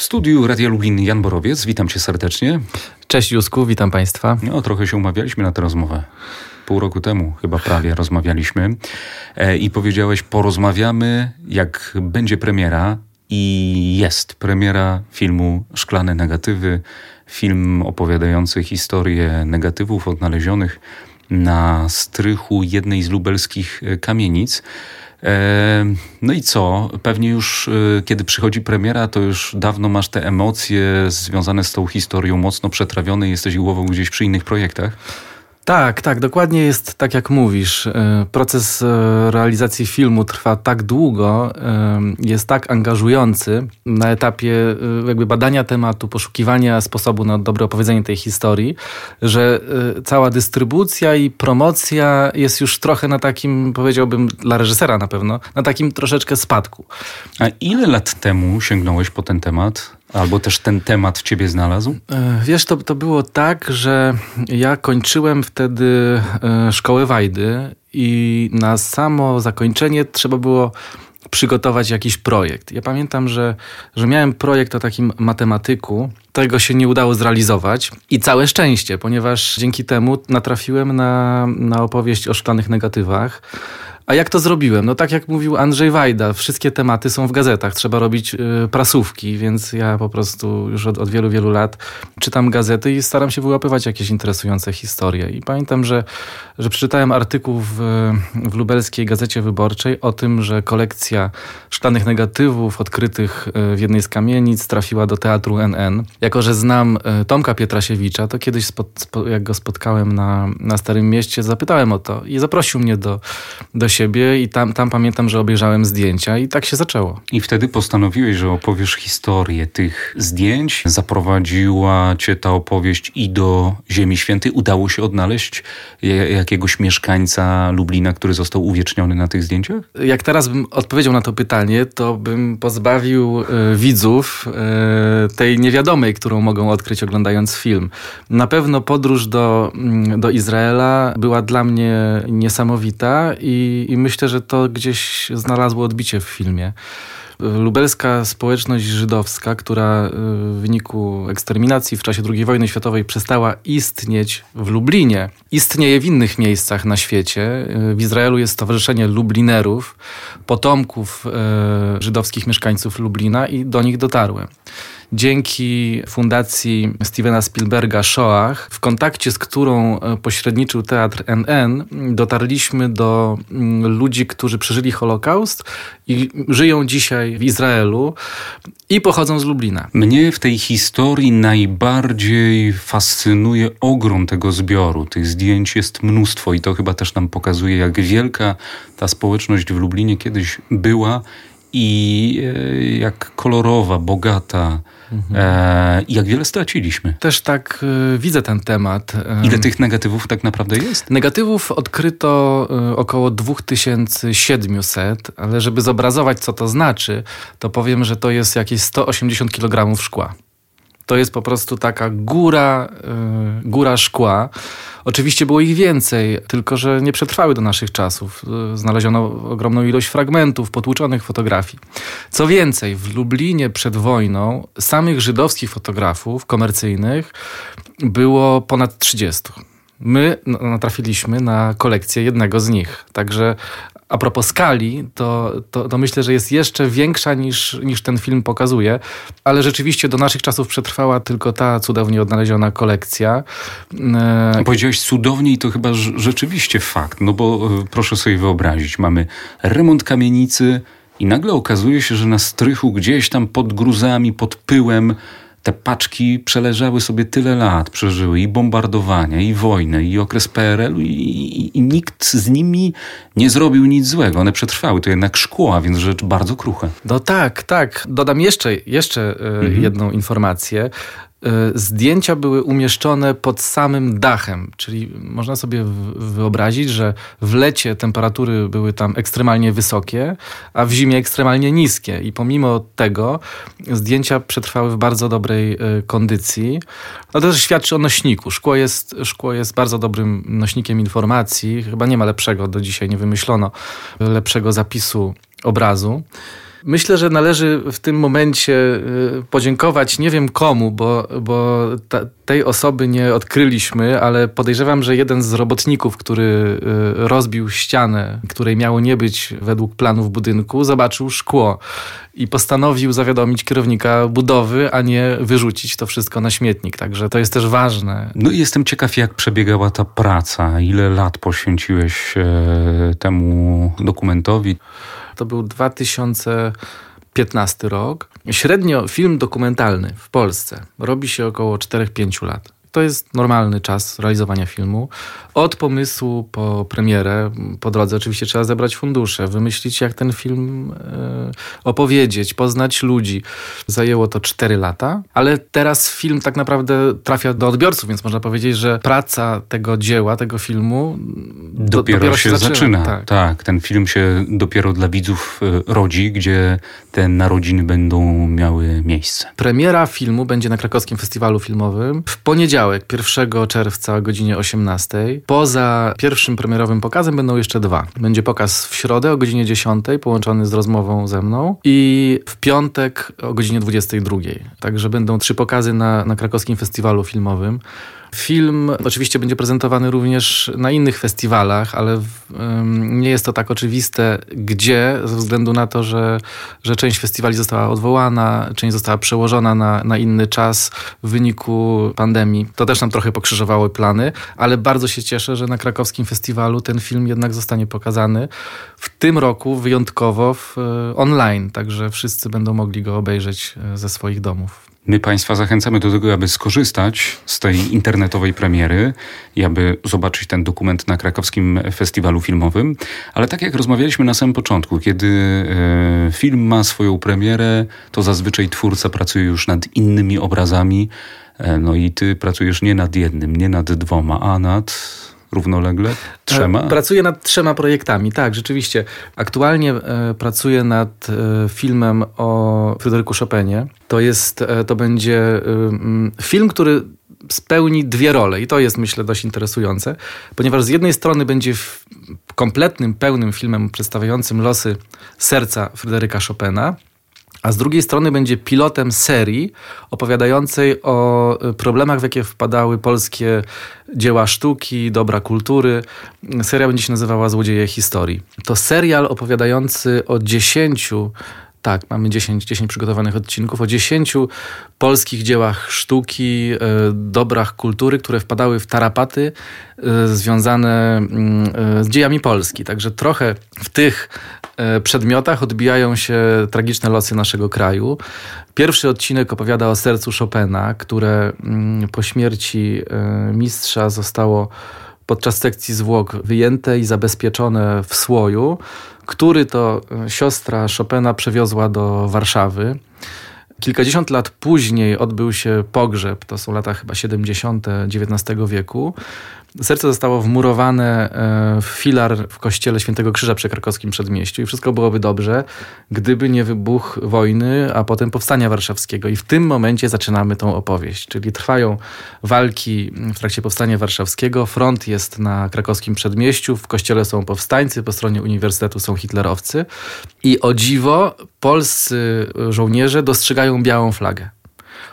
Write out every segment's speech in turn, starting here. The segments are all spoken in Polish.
W studiu Radia Lublin Jan Borowiec, witam cię serdecznie. Cześć Jusku, witam państwa. No, trochę się umawialiśmy na tę rozmowę. Pół roku temu chyba prawie rozmawialiśmy e, i powiedziałeś, porozmawiamy jak będzie premiera i jest premiera filmu Szklane Negatywy, film opowiadający historię negatywów odnalezionych na strychu jednej z lubelskich e, kamienic. E, no i co? Pewnie już e, kiedy przychodzi premiera, to już dawno masz te emocje związane z tą historią mocno przetrawione i jesteś głową gdzieś przy innych projektach. Tak, tak, dokładnie jest tak jak mówisz. E, proces e, realizacji filmu trwa tak długo, e, jest tak angażujący na etapie jakby badania tematu, poszukiwania sposobu na dobre opowiedzenie tej historii, że cała dystrybucja i promocja jest już trochę na takim, powiedziałbym dla reżysera na pewno, na takim troszeczkę spadku. A ile lat temu sięgnąłeś po ten temat? Albo też ten temat w ciebie znalazł? E, wiesz, to, to było tak, że ja kończyłem wtedy e, szkołę Wajdy i na samo zakończenie trzeba było przygotować jakiś projekt. Ja pamiętam, że, że miałem projekt o takim matematyku. Tego się nie udało zrealizować i całe szczęście, ponieważ dzięki temu natrafiłem na, na opowieść o szklanych negatywach a jak to zrobiłem? No tak jak mówił Andrzej Wajda, wszystkie tematy są w gazetach, trzeba robić y, prasówki, więc ja po prostu już od, od, wielu, wielu lat czytam gazety i staram się wyłapywać jakieś interesujące historie. I pamiętam, że, że przeczytałem artykuł w, w lubelskiej Gazecie Wyborczej o tym, że kolekcja szklanych negatywów odkrytych y, w jednej z kamienic trafiła do Teatru NN. Jako, że znam y, Tomka Pietrasiewicza, to kiedyś jak go spotkałem na, na Starym Mieście, zapytałem o to i zaprosił mnie do, do siebie siebie i tam, tam pamiętam, że obejrzałem zdjęcia i tak się zaczęło. I wtedy postanowiłeś, że opowiesz historię tych zdjęć. Zaprowadziła cię ta opowieść i do Ziemi Świętej. Udało się odnaleźć jakiegoś mieszkańca Lublina, który został uwieczniony na tych zdjęciach? Jak teraz bym odpowiedział na to pytanie, to bym pozbawił y, widzów y, tej niewiadomej, którą mogą odkryć oglądając film. Na pewno podróż do, mm, do Izraela była dla mnie niesamowita i, i myślę, że to gdzieś znalazło odbicie w filmie. Lubelska społeczność żydowska, która y, w wyniku eksterminacji w czasie II wojny światowej przestała istnieć w Lublinie, istnieje w innych miejscach na świecie. Y, w Izraelu jest Stowarzyszenie Lublinerów, potomków y, żydowskich mieszkańców Lublina i do nich dotarłem dzięki fundacji Stevena Spielberga Shoah, w kontakcie z którą e, pośredniczył teatr NN, dotarliśmy do mm, ludzi, którzy przeżyli Holokaust i żyją dzisiaj w Izraelu i pochodzą z Lublina. Mnie w tej historii najbardziej fascynuje ogrom tego zbioru. Tych zdjęć jest mnóstwo i to chyba też nam pokazuje, jak wielka ta społeczność w Lublinie kiedyś była i e, jak kolorowa, bogata, Mhm. E, jak wiele straciliśmy. Też tak y, widzę ten temat. Ile tych negatywów tak naprawdę jest? Negatywów odkryto y, około 2700, ale żeby zobrazować, co to znaczy, to powiem, że to jest jakieś 180 kg szkła. To jest po prostu taka góra, y, góra szkła. Oczywiście było ich więcej, tylko że nie przetrwały do naszych czasów. Znaleziono ogromną ilość fragmentów, potłuczonych fotografii. Co więcej, w Lublinie przed wojną samych żydowskich fotografów komercyjnych było ponad 30. My natrafiliśmy na kolekcję jednego z nich. Także a propos skali, to, to, to, myślę, że jest jeszcze większa niż, niż ten film pokazuje, ale rzeczywiście do naszych czasów przetrwała tylko ta cudownie odnaleziona kolekcja. E... Powiedziałeś cudownie i to chyba rzeczywiście fakt, no bo e, proszę sobie wyobrazić, mamy remont kamienicy i nagle okazuje się, że na strychu gdzieś tam pod gruzami, pod pyłem te paczki przeleżały sobie tyle lat, przeżyły i bombardowania, i wojnę, i okres PRL-u, i, i, i, nikt z nimi nie zrobił nic złego. One przetrwały. To jednak szkło, więc rzecz bardzo kruche. No tak, tak. Dodam jeszcze, jeszcze e, mhm. jedną informację. E, zdjęcia były umieszczone pod samym dachem, czyli można sobie wyobrazić, że w lecie temperatury były tam ekstremalnie wysokie, a w zimie ekstremalnie niskie. I pomimo tego zdjęcia przetrwały w bardzo dobrej e, kondycji. No to też świadczy o nośniku. Szkło jest, szkło jest bardzo dobrym nośnikiem informacji. Chyba nie ma lepszego, do dzisiaj nie wymyślono lepszego zapisu obrazu. Myślę, że należy w tym momencie y, podziękować nie wiem komu, bo, bo ta, tej osoby nie odkryliśmy, ale podejrzewam, że jeden z robotników, który y, rozbił ścianę, której miało nie być według planów budynku, zobaczył szkło i postanowił zawiadomić kierownika budowy, a nie wyrzucić to wszystko na śmietnik. Także to jest też ważne. No i jestem ciekaw, jak przebiegała ta praca. Ile lat poświęciłeś e, temu dokumentowi? To był 2015 rok. Średnio film dokumentalny w Polsce robi się około 4-5 lat. To jest normalny czas realizowania filmu. Od pomysłu po premierę, po drodze oczywiście trzeba zebrać fundusze, wymyślić jak ten film e, opowiedzieć, poznać ludzi. Zajęło to 4 lata, ale teraz film tak naprawdę trafia do odbiorców, więc można powiedzieć, że praca tego dzieła, tego filmu do, dopiero, dopiero, się, się zaczyna. zaczyna. Tak. tak, ten film się dopiero dla widzów e, rodzi, gdzie te narodziny będą miały miejsce. Premiera filmu będzie na krakowskim festiwalu filmowym w poniedziałek, 1 czerwca o godzinie 18. Poza pierwszym premierowym pokazem będą jeszcze dwa. Będzie pokaz w środę o godzinie 10, połączony z rozmową ze mną i w piątek o godzinie 22. Także będą trzy pokazy na, na krakowskim festiwalu filmowym. Film oczywiście będzie prezentowany również na innych festiwalach, ale nie jest to tak oczywiste, gdzie, ze względu na to, że, że część festiwali została odwołana, część została przełożona na, na inny czas w wyniku pandemii. To też nam trochę pokrzyżowało plany, ale bardzo się cieszę, że na krakowskim festiwalu ten film jednak zostanie pokazany w tym roku wyjątkowo w, e, online, także wszyscy będą mogli go obejrzeć e, ze swoich domów. My Państwa zachęcamy do tego, aby skorzystać z tej internetowej premiery i aby zobaczyć ten dokument na krakowskim festiwalu filmowym. Ale tak jak rozmawialiśmy na samym początku, kiedy e, film ma swoją premierę, to zazwyczaj twórca pracuje już nad innymi obrazami. E, no i ty pracujesz nie nad jednym, nie nad dwoma, a nad równolegle? Trzema? E, pracuję nad trzema projektami, tak, rzeczywiście. Aktualnie e, pracuję nad e, filmem o Fryderyku Chopinie. To jest, to będzie film, który spełni dwie role i to jest myślę dość interesujące, ponieważ z jednej strony będzie kompletnym, pełnym filmem przedstawiającym losy serca Fryderyka Chopina, a z drugiej strony będzie pilotem serii opowiadającej o y, problemach, w jakie wpadały polskie dzieła sztuki, dobra kultury. Seria będzie się nazywała Złodzieje historii. To serial opowiadający o dziesięciu tak, mamy 10, 10 przygotowanych odcinków o 10 polskich dziełach sztuki, e, dobrach kultury, które wpadały w tarapaty e, związane mm, e, z dziejami Polski. Także trochę w tych przedmiotach odbijają się tragiczne losy naszego kraju. Pierwszy odcinek opowiada o sercu Chopina, które mm, po śmierci mistrza zostało podczas sekcji zwłok wyjęte i zabezpieczone w słoju który to e, siostra Chopina przewiozła do Warszawy. Kilkadziesiąt lat później odbył się pogrzeb, to są lata chyba 70. XIX wieku. Serce zostało wmurowane e, w filar w kościele Świętego Krzyża przy krakowskim przedmieściu i wszystko byłoby dobrze, gdyby nie wybuch wojny, a potem powstania warszawskiego. I w tym momencie zaczynamy tą opowieść, czyli trwają walki w trakcie powstania warszawskiego, front jest na krakowskim przedmieściu, w kościele są powstańcy, po stronie uniwersytetu są hitlerowcy i o dziwo polscy żołnierze dostrzegają białą flagę.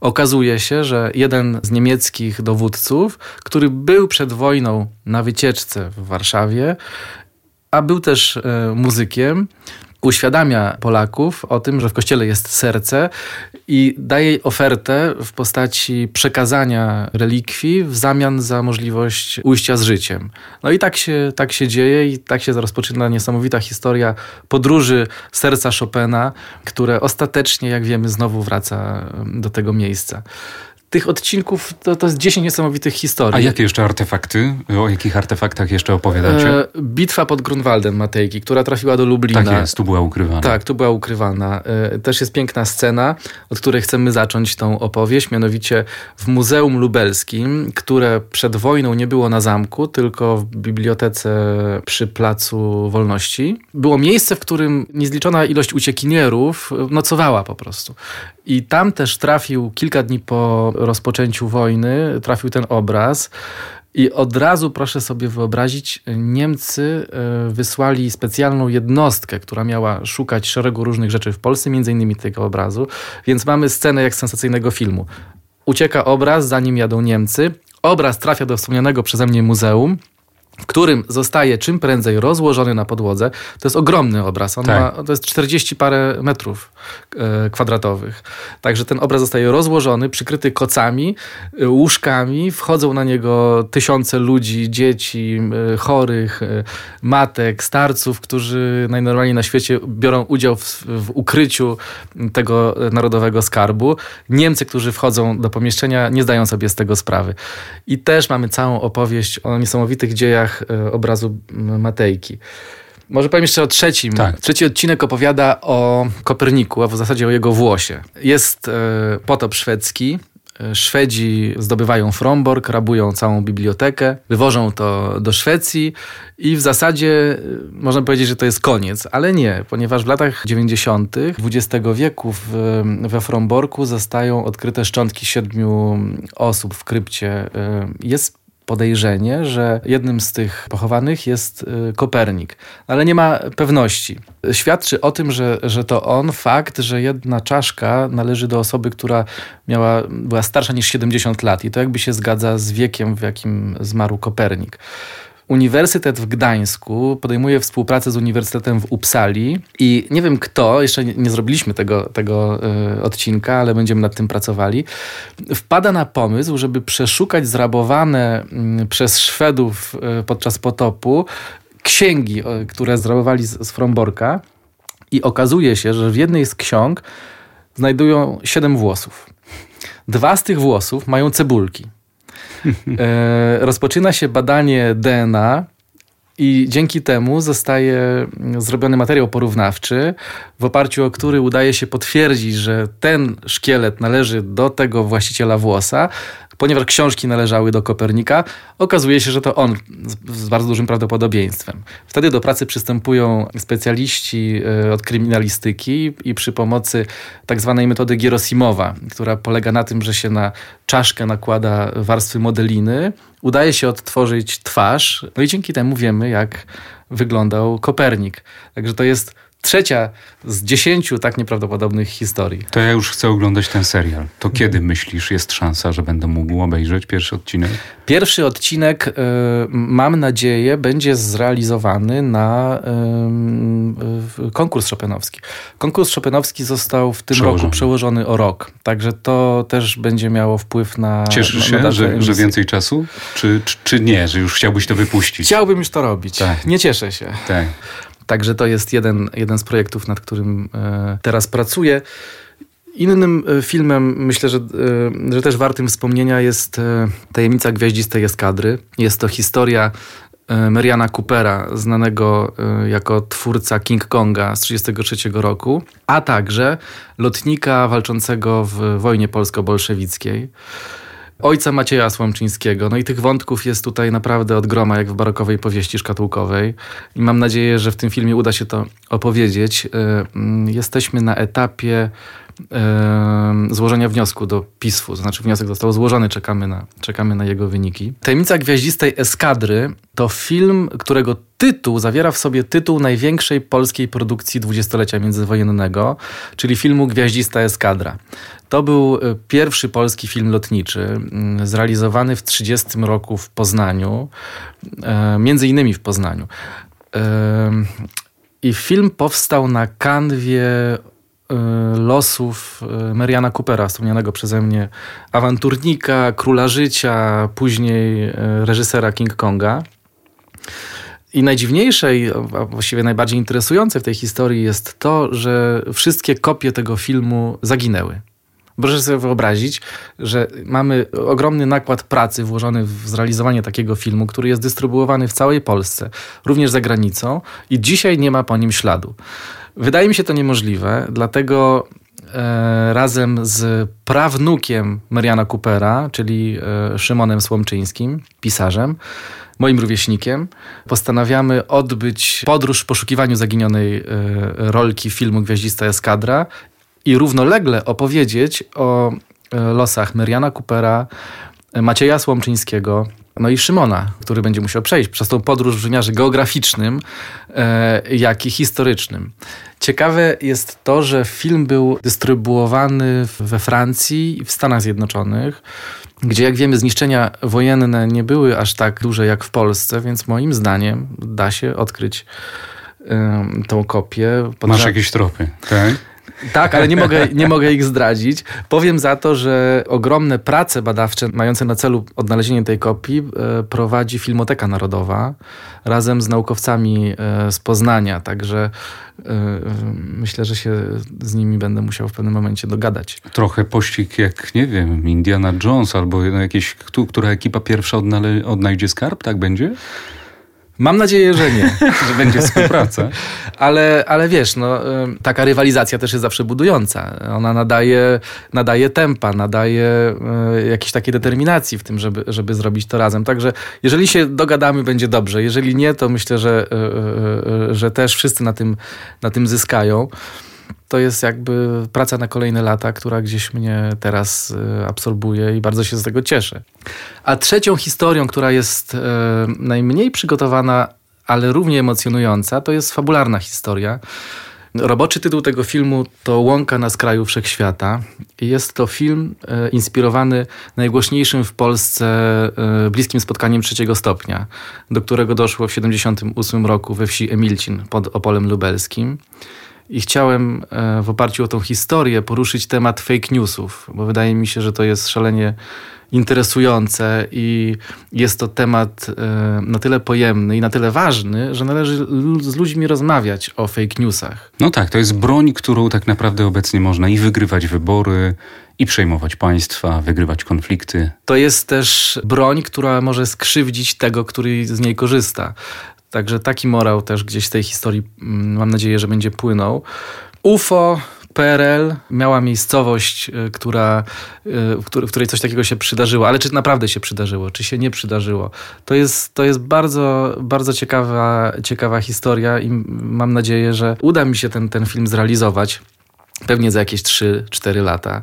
Okazuje się, że jeden z niemieckich dowódców, który był przed wojną na wycieczce w Warszawie, a był też e, muzykiem, uświadamia Polaków o tym, że w kościele jest serce i daje ofertę w postaci przekazania relikwii w zamian za możliwość ujścia z życiem. No i tak się, tak się dzieje i tak się rozpoczyna niesamowita historia podróży serca Chopina, które ostatecznie, jak wiemy, znowu wraca do tego miejsca tych odcinków to, to jest 10 niesamowitych historii. A jakie jeszcze artefakty? O jakich artefaktach jeszcze opowiadacie? E, bitwa pod Grunwaldem Matejki, która trafiła do Lublina. Tak jest, tu była ukrywana. Tak, tu była ukrywana. E, też jest piękna scena, od której chcemy zacząć tą opowieść, mianowicie w Muzeum Lubelskim, które przed wojną nie było na zamku, tylko w bibliotece przy Placu Wolności. Było miejsce, w którym niezliczona ilość uciekinierów nocowała po prostu. I tam też trafił kilka dni po rozpoczęciu wojny, trafił ten obraz. I od razu proszę sobie wyobrazić, Niemcy e, wysłali specjalną jednostkę, która miała szukać szeregu różnych rzeczy w Polsce, między innymi tego obrazu. Więc mamy scenę jak sensacyjnego filmu. Ucieka obraz, zanim jadą Niemcy. Obraz trafia do wspomnianego przeze mnie muzeum w którym zostaje czym prędzej rozłożony na podłodze. To jest ogromny obraz. On tak. ma, to jest 40 parę metrów kwadratowych. Także ten obraz zostaje rozłożony, przykryty kocami, e, łóżkami. Wchodzą na niego tysiące ludzi, dzieci, e, chorych, e, matek, starców, którzy najnormalniej na świecie biorą udział w, w ukryciu tego narodowego skarbu. Niemcy, którzy wchodzą do pomieszczenia, nie zdają sobie z tego sprawy. I też mamy całą opowieść o niesamowitych dziejach E, obrazu Matejki. Może powiem jeszcze o trzecim. Tak. Trzeci odcinek opowiada o Koperniku, a w zasadzie o jego włosie. Jest e, potop szwedzki. E, Szwedzi zdobywają Fromborg, rabują całą bibliotekę, wywożą to do Szwecji i w zasadzie można powiedzieć, że to jest koniec, ale nie, ponieważ w latach 90. XX wieku w, we Fromborku zostają odkryte szczątki siedmiu osób w krypcie. Jest podejrzenie, że jednym z tych pochowanych jest y, Kopernik, ale nie ma pewności. Świadczy o tym, że, że to on, fakt, że jedna czaszka należy do osoby, która miała, była starsza niż 70 lat i to jakby się zgadza z wiekiem, w jakim zmarł Kopernik. Uniwersytet w Gdańsku podejmuje współpracę z Uniwersytetem w Uppsali i nie wiem kto, jeszcze nie, zrobiliśmy tego, tego y, odcinka, ale będziemy nad tym pracowali, wpada na pomysł, żeby przeszukać zrabowane y, przez Szwedów y, podczas potopu księgi, które zrabowali z, z Fromborka i okazuje się, że w jednej z ksiąg znajdują siedem włosów. Dwa z tych włosów mają cebulki. E, rozpoczyna się badanie DNA i dzięki temu zostaje zrobiony materiał porównawczy, w oparciu o który udaje się potwierdzić, że ten szkielet należy do tego właściciela włosa, ponieważ książki należały do Kopernika, okazuje się, że to on z, bardzo dużym prawdopodobieństwem. Wtedy do pracy przystępują specjaliści e, od kryminalistyki i przy pomocy tak zwanej metody Gierosimowa, która polega na tym, że się na czaszkę nakłada warstwy modeliny, udaje się odtworzyć twarz, no i dzięki temu wiemy, jak wyglądał Kopernik. Także to jest trzecia z dziesięciu tak nieprawdopodobnych historii. To ja już chcę oglądać ten serial. To kiedy myślisz, jest szansa, że będę mógł obejrzeć pierwszy odcinek? Pierwszy odcinek, y, mam nadzieję, będzie zrealizowany na y, konkurs szopenowski. Konkurs szopenowski został w tym przełożony. roku przełożony o rok. Także to też będzie miało wpływ na. Cieszysz na, się, że, że, więcej czasu? Czy, czy, czy, nie, że już chciałbyś to wypuścić? Chciałbym już to robić. Tak. Nie cieszę się. Tak. Także to jest jeden, jeden z projektów, nad którym e, teraz pracuję. Innym e, filmem, myślę, że, e, że też wartym wspomnienia jest Tajemnica Gwiaździstej Eskadry. Jest to historia Mariana Coopera, znanego jako twórca King Konga z 1933 roku, a także lotnika walczącego w wojnie polsko-bolszewickiej ojca Macieja Słomczyńskiego. No i tych wątków jest tutaj naprawdę od groma, jak w barokowej powieści szkatułkowej. I mam nadzieję, że w tym filmie uda się to opowiedzieć. E, mm, jesteśmy na etapie złożenia wniosku do PISF-u. Znaczy wniosek został złożony, czekamy na, czekamy na jego wyniki. Tajemnica Gwiaździstej Eskadry to film, którego tytuł zawiera w sobie tytuł największej polskiej produkcji dwudziestolecia międzywojennego, czyli filmu Gwiaździsta Eskadra. To był e, pierwszy polski film lotniczy, mm, zrealizowany w 30 roku w Poznaniu, e, między innymi w Poznaniu. I film powstał na kanwie E, losów e, Mariana Coopera, wspomnianego przeze mnie awanturnika, króla życia, później reżysera King Konga. I najdziwniejsze, a właściwie najbardziej interesujące w tej historii jest to, że wszystkie kopie tego filmu zaginęły. Proszę sobie wyobrazić, że mamy ogromny nakład pracy włożony w zrealizowanie takiego filmu, który jest dystrybuowany w całej Polsce, również za granicą, i dzisiaj nie ma po nim śladu. Wydaje mi się to niemożliwe, dlatego e, razem z prawnukiem Mariana Coopera, czyli e, Szymonem Słomczyńskim, pisarzem, moim rówieśnikiem, postanawiamy odbyć podróż w poszukiwaniu zaginionej e, rolki filmu Gwiaździsta Eskadra i równolegle opowiedzieć o e, losach Mariana Coopera, Macieja Słomczyńskiego, no i Szymona, który będzie musiał przejść przez tą podróż w wymiarze geograficznym, e, jak i historycznym. Ciekawe jest to, że film był dystrybuowany we Francji i w Stanach Zjednoczonych, gdzie jak wiemy zniszczenia wojenne nie były aż tak duże jak w Polsce, więc moim zdaniem da się odkryć tą kopię. Masz jakieś tropy, tak? Tak, ale nie mogę, nie mogę ich zdradzić. Powiem za to, że ogromne prace badawcze mające na celu odnalezienie tej kopii e, prowadzi Filmoteka Narodowa razem z naukowcami e, z Poznania, także e, myślę, że się z nimi będę musiał w pewnym momencie dogadać. Trochę pościg jak, nie wiem, Indiana Jones albo jakieś, która ekipa pierwsza odnajdzie skarb, tak będzie? Mam nadzieję, że nie. że będzie współpraca. ale, ale wiesz, no, taka rywalizacja też jest zawsze budująca. Ona nadaje, nadaje tempa, nadaje jakiejś takiej determinacji w tym, żeby, żeby zrobić to razem. Także jeżeli się dogadamy, będzie dobrze. Jeżeli nie, to myślę, że, e, e, że też wszyscy na tym, na tym zyskają to jest jakby praca na kolejne lata, która gdzieś mnie teraz e, absorbuje i bardzo się z tego cieszę. A trzecią historią, która jest e, najmniej przygotowana, ale równie emocjonująca, to jest fabularna historia. Roboczy tytuł tego filmu to Łąka na skraju wszechświata. Jest to film e, inspirowany najgłośniejszym w Polsce bliskim spotkaniem trzeciego stopnia, do którego doszło w 1978 roku we wsi Emilcin pod Opolem Lubelskim. I chciałem e, w oparciu o tą historię poruszyć temat fake newsów, bo wydaje mi się, że to jest szalenie interesujące i jest to temat e, na tyle pojemny i na tyle ważny, że należy z ludźmi rozmawiać o fake newsach. No tak, to jest broń, którą tak naprawdę obecnie można i wygrywać wybory, i przejmować państwa, wygrywać konflikty. To jest też broń, która może skrzywdzić tego, który z niej korzysta. Także taki morał też gdzieś z tej historii mm, mam nadzieję, że będzie płynął. UFO PRL miała miejscowość, y, która, y, w której coś takiego się przydarzyło, ale czy naprawdę się przydarzyło, czy się nie przydarzyło. To jest, to jest bardzo, bardzo ciekawa, ciekawa historia i mam nadzieję, że uda mi się ten, ten film zrealizować. Pewnie za jakieś 3-4 lata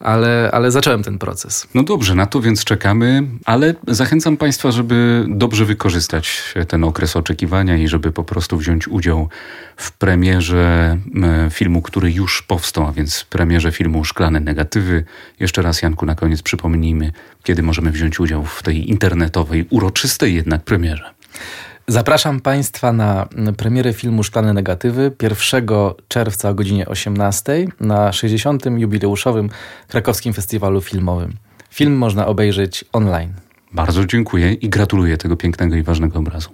ale, ale zacząłem ten proces. No dobrze, na to więc czekamy, ale zachęcam Państwa, żeby dobrze wykorzystać ten okres oczekiwania i żeby po prostu wziąć udział w premierze filmu, który już powstał, a więc premierze filmu Szklane Negatywy. Jeszcze raz, Janku, na koniec przypomnijmy, kiedy możemy wziąć udział w tej internetowej, uroczystej jednak premierze. Zapraszam Państwa na premierę filmu Szklane Negatywy 1 czerwca o godzinie 18 na 60. jubileuszowym Krakowskim Festiwalu Filmowym. Film można obejrzeć online. Bardzo dziękuję i gratuluję tego pięknego i ważnego obrazu.